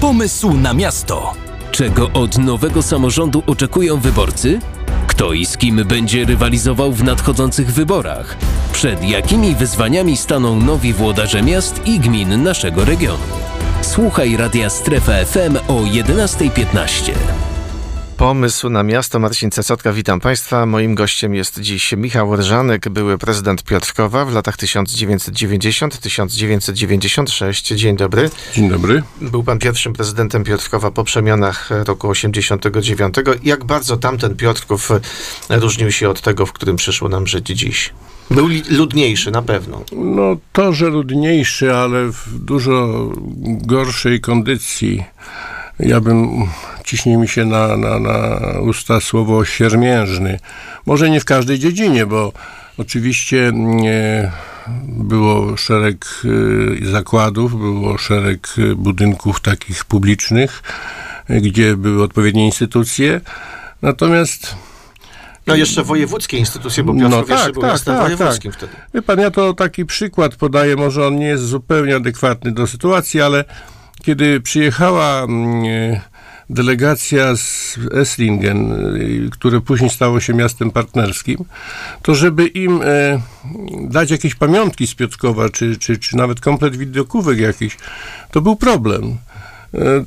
Pomysł na miasto. Czego od nowego samorządu oczekują wyborcy? Kto i z kim będzie rywalizował w nadchodzących wyborach? Przed jakimi wyzwaniami staną nowi włodarze miast i gmin naszego regionu? Słuchaj Radia Strefa FM o 11.15. Pomysł na miasto. Marcin Cesotka, witam Państwa. Moim gościem jest dziś Michał Rżanek, były prezydent Piotrkowa w latach 1990-1996. Dzień dobry. Dzień dobry. Był Pan pierwszym prezydentem Piotrkowa po przemianach roku 89. Jak bardzo tamten Piotrków różnił się od tego, w którym przyszło nam żyć dziś? Był ludniejszy na pewno. No to, że ludniejszy, ale w dużo gorszej kondycji. Ja bym, ciśnie mi się na, na, na usta słowo siermiężny. Może nie w każdej dziedzinie, bo oczywiście nie, było szereg y, zakładów, było szereg budynków takich publicznych, gdzie były odpowiednie instytucje. Natomiast no jeszcze wojewódzkie instytucje, bo Piotrków no, tak, był tak, tak, wojewódzkim tak. wtedy. Wie pan, ja to taki przykład podaję, może on nie jest zupełnie adekwatny do sytuacji, ale kiedy przyjechała mm, delegacja z Esslingen, y, które później stało się miastem partnerskim, to żeby im e, dać jakieś pamiątki z Piotrkowa, czy, czy, czy nawet komplet widokówek jakiś, to był problem. E,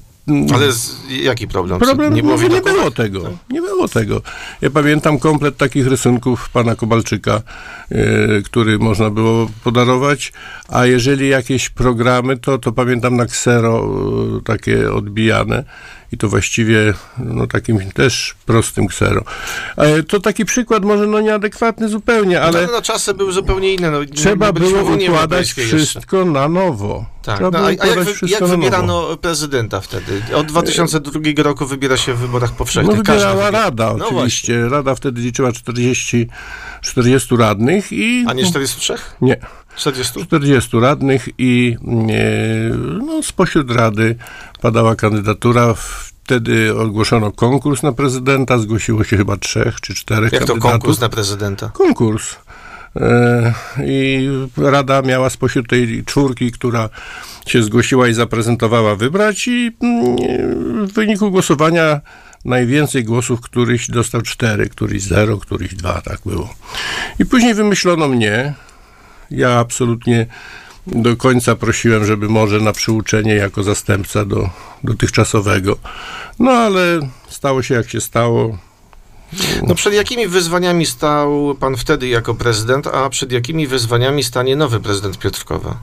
ale z, jaki problem? Problem, nie było, nie było tego. Tak? Nie było tego. Ja pamiętam komplet takich rysunków pana Kobalczyka, e, który można było podarować, a jeżeli jakieś programy, to, to pamiętam na ksero e, takie odbijane i to właściwie no, takim też prostym ksero. E, to taki przykład może no nieadekwatny zupełnie, ale... No, no czasy były zupełnie inne. No, trzeba było układać wszystko jeszcze. na nowo. Tak, no, a, a jak, wy, jak wybierano prezydenta wtedy? Od 2002 roku wybiera się w wyborach powszechnych. No wybierała Rada no oczywiście. No Rada wtedy liczyła 40, 40 radnych i... A nie 43? Nie. 40? 40 radnych i no, spośród Rady padała kandydatura. Wtedy ogłoszono konkurs na prezydenta, zgłosiło się chyba trzech czy czterech Jak kandydatów. to konkurs na prezydenta? Konkurs. E, I Rada miała spośród tej czwórki, która się zgłosiła i zaprezentowała, wybrać i mm, w wyniku głosowania najwięcej głosów, któryś dostał cztery, któryś zero, któryś dwa, tak było. I później wymyślono mnie. Ja absolutnie do końca prosiłem, żeby może na przyuczenie jako zastępca do dotychczasowego. No ale stało się jak się stało. No przed jakimi wyzwaniami stał pan wtedy jako prezydent, a przed jakimi wyzwaniami stanie nowy prezydent Piotrkowa?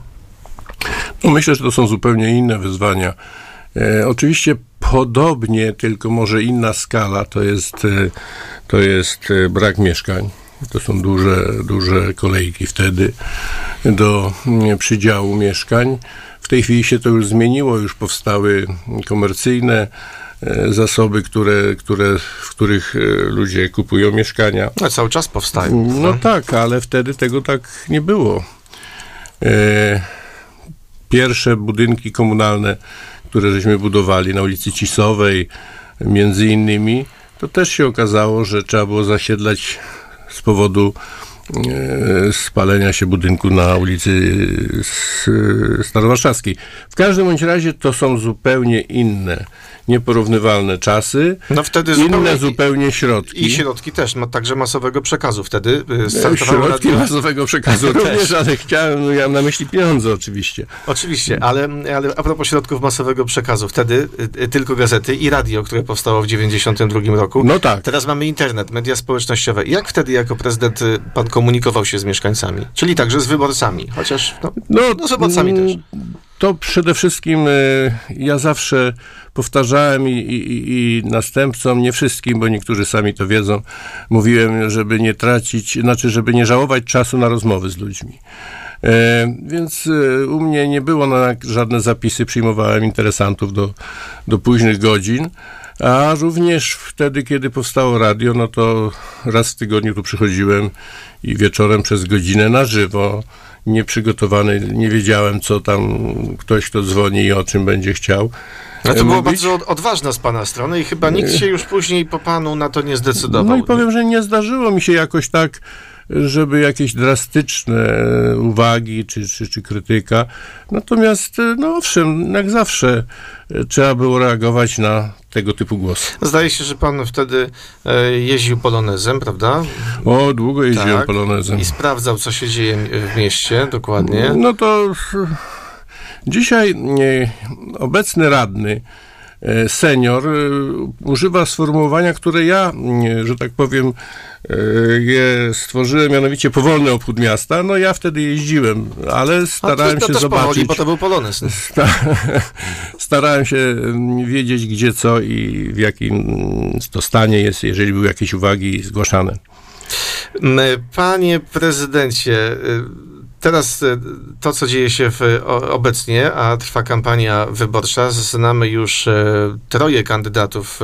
No myślę, że to są zupełnie inne wyzwania. E, oczywiście podobnie, tylko może inna skala, to jest, e, to jest e, brak mieszkań. To są duże, duże kolejki wtedy do mm, przydziału mieszkań. W tej chwili się to już zmieniło, już powstały komercyjne e, zasoby, które, które, w których ludzie kupują mieszkania. No, cały czas powstają. No tak, ale wtedy tego tak nie było. Pierwsze budynki komunalne, które żeśmy budowali na ulicy Cisowej, między innymi, to też się okazało, że trzeba było zasiedlać z powodu spalenia się budynku na ulicy Starowarszawskiej. W każdym bądź razie to są zupełnie inne nieporównywalne czasy, no wtedy inne zupełnie, zupełnie środki. I środki też, ma także masowego przekazu wtedy. Y, startowało środki radio... masowego przekazu również, ale chciałem, no, ja mam na myśli pieniądze oczywiście. Oczywiście, ale, ale a propos środków masowego przekazu, wtedy y, tylko gazety i radio, które powstało w 92 roku. No tak. Teraz mamy internet, media społecznościowe. Jak wtedy jako prezydent y, pan komunikował się z mieszkańcami? Czyli także z wyborcami, chociaż no, no, no z wyborcami też. To przede wszystkim ja zawsze powtarzałem i, i, i następcom, nie wszystkim, bo niektórzy sami to wiedzą, mówiłem, żeby nie tracić, znaczy, żeby nie żałować czasu na rozmowy z ludźmi. E, więc e, u mnie nie było na żadne zapisy, przyjmowałem interesantów do, do późnych godzin. A również wtedy, kiedy powstało radio, no to raz w tygodniu tu przychodziłem i wieczorem przez godzinę na żywo, nieprzygotowany, nie wiedziałem, co tam ktoś, kto dzwoni i o czym będzie chciał. No to było bardzo odważne z pana strony i chyba nikt się już później po panu na to nie zdecydował. No i powiem, że nie zdarzyło mi się jakoś tak żeby jakieś drastyczne uwagi czy, czy, czy krytyka. Natomiast, no owszem, jak zawsze e, trzeba było reagować na tego typu głosy. Zdaje się, że pan wtedy e, jeździł polonezem, prawda? O, długo jeździłem Tak. polonezem. I sprawdzał, co się dzieje w mieście, dokładnie. No to dzisiaj e, obecny radny, e, senior, e, używa sformułowania, które ja, e, że tak powiem, e, je stworzyłem, mianowicie powolny obchód miasta. No ja wtedy jeździłem, ale starałem to, to się zobaczyć. powoli, bo to był polonez. Sta- starałem się mm, wiedzieć, gdzie co i w jakim mm, to stanie jest, jeżeli były jakieś uwagi zgłaszane. Panie prezydencie, y, teraz y, to, co dzieje się w, obecnie, a trwa kampania wyborcza, znamy już e, troje kandydatów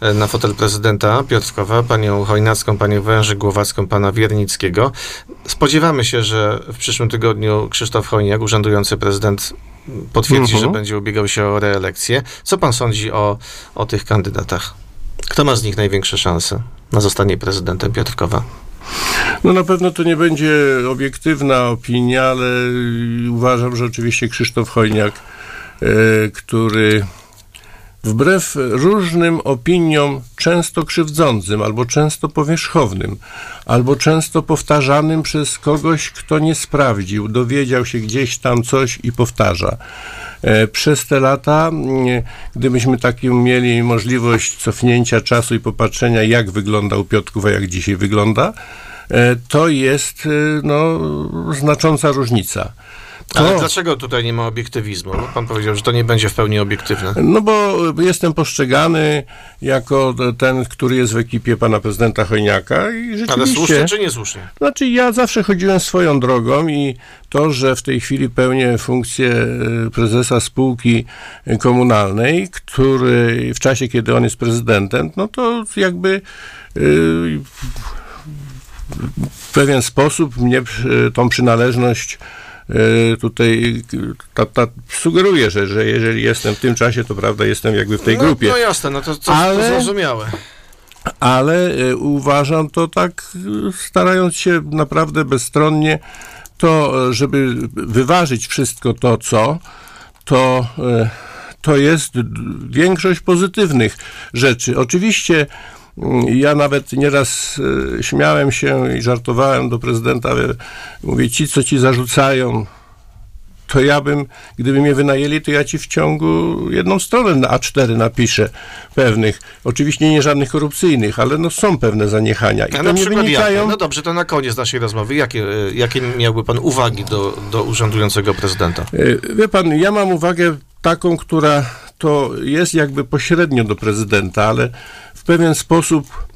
e, na fotel prezydenta Piotrkowa, panią Chojnacką, panią Wężyk Głowacką, pana Wiernickiego. Spodziewamy się, że w przyszłym tygodniu Krzysztof Chojniak, urzędujący prezydent, potwierdzi, Mhm. że będzie ubiegał się o reelekcję. Co pan sądzi o, o tych kandydatach? Kto ma z nich największe szanse na zostanie prezydentem Piotrkowa? No na pewno to nie będzie obiektywna opinia, ale uważam, że oczywiście Krzysztof Chojniak, e, który wbrew różnym opiniom, często krzywdzącym, albo często powierzchownym, albo często powtarzanym przez kogoś, kto nie sprawdził, dowiedział się gdzieś tam coś i powtarza. E, Przez te lata, gdybyśmy taką mieli możliwość cofnięcia czasu i popatrzenia, jak wyglądał Piotrków, a jak dzisiaj wygląda, e, to jest e, no, znacząca różnica. Ale To- dlaczego tutaj nie ma obiektywizmu? Pan powiedział, że to nie będzie w pełni obiektywne. No bo jestem postrzegany jako ten, który jest w ekipie pana prezydenta Chojniaka i Ale rzeczywiście... słusznie czy niesłusznie? Znaczy ja zawsze chodziłem swoją drogą i to, że w tej chwili pełnię funkcję e, prezesa spółki e, komunalnej, który w czasie, kiedy on jest prezydentem, no to jakby e, w pewien sposób mnie tą przynależność tutaj ta, ta, sugeruje, że, że jeżeli jestem w tym czasie, to prawda, jestem jakby w tej no, grupie. No jasne, no to, to, Ale- to zrozumiałe. ale e, uważam to tak, e, starając się naprawdę bezstronnie, to, e, żeby wyważyć wszystko to, co, to, e, to jest większość pozytywnych rzeczy. Oczywiście ja nawet nieraz e, śmiałem się i żartowałem do prezydenta, e, mówię, ci, co ci zarzucają, to ja bym, gdyby mnie wynajęli, to ja ci w ciągu jedną stronę na A4 napiszę pewnych, oczywiście nie żadnych korupcyjnych, ale no są pewne zaniechania. I A to nie wynikają... jakie? No dobrze, to na koniec naszej rozmowy. Jakie, e, jakie miałby pan uwagi do, do urzędującego prezydenta? Wie pan, ja mam uwagę taką, która to jest jakby pośrednio do prezydenta, ale w pewien sposób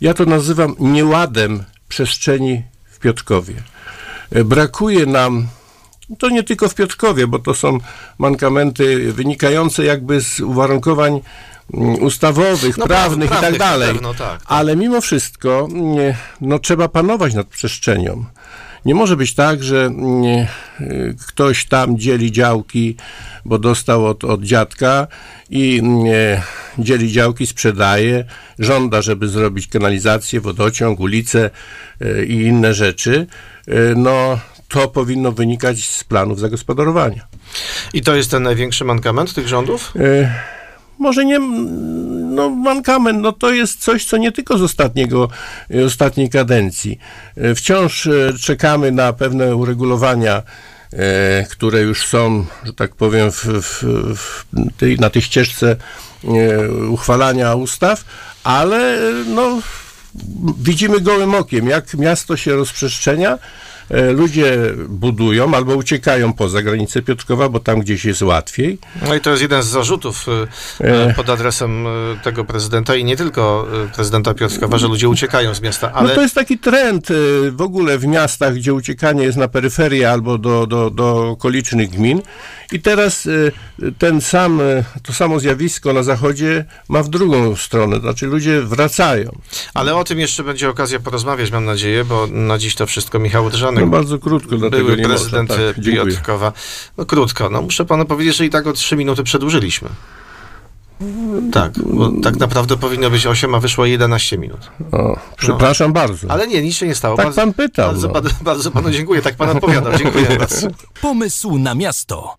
ja to nazywam nieładem przestrzeni w Piotrkowie. E, Brakuje nam, to nie tylko w Piotrkowie, bo to są mankamenty wynikające jakby z uwarunkowań mm, ustawowych, No, prawnych i tak prawnych, na dalej. pewno, tak, tak. Ale mimo wszystko nie, no, trzeba panować nad przestrzenią. Nie może być tak, że nie, y, ktoś tam dzieli działki, bo dostał od, od dziadka i nie, dzieli działki, sprzedaje, żąda, żeby zrobić kanalizację, wodociąg, ulicę y, i inne rzeczy. Y, No, to powinno wynikać z planów zagospodarowania. I to jest ten największy mankament tych rządów? E, może nie, mm, no mankament, no to jest coś, co nie tylko z ostatniego, e, ostatniej kadencji. E, Wciąż e, czekamy na pewne uregulowania, które już są, że tak powiem, w, w, w tej, na tej ścieżce uchwalania ustaw, ale no, widzimy gołym okiem, jak miasto się rozprzestrzenia. E, Ludzie budują albo uciekają poza granicę Piotrkowa, bo tam gdzieś jest łatwiej. No i to jest jeden z zarzutów e, E. pod adresem tego prezydenta i nie tylko prezydenta Piotrkowa, że ludzie uciekają z miasta, ale No to jest taki trend w ogóle w miastach, gdzie uciekanie jest na peryferię albo do, do, do okolicznych gmin. I teraz y, ten sam, y, to samo zjawisko na zachodzie ma w drugą stronę, znaczy ludzie wracają. Ale o tym jeszcze będzie okazja porozmawiać, mam nadzieję, bo na dziś to wszystko Michał Drzanek, No bardzo krótko, dlatego były nie prezydent można. Tak, dziękuję. Piotrkowa. No krótko, no muszę panu powiedzieć, że i tak o trzy minuty przedłużyliśmy. Tak, bo tak naprawdę powinno być 8, a wyszło 11 minut. O, przepraszam bardzo. Ale nie, nic się nie stało. tak bardzo, pan pytał. bardzo, no. bardzo, bardzo panu dziękuję, tak pan odpowiadał. Dziękuję bardzo. Pomysł na miasto.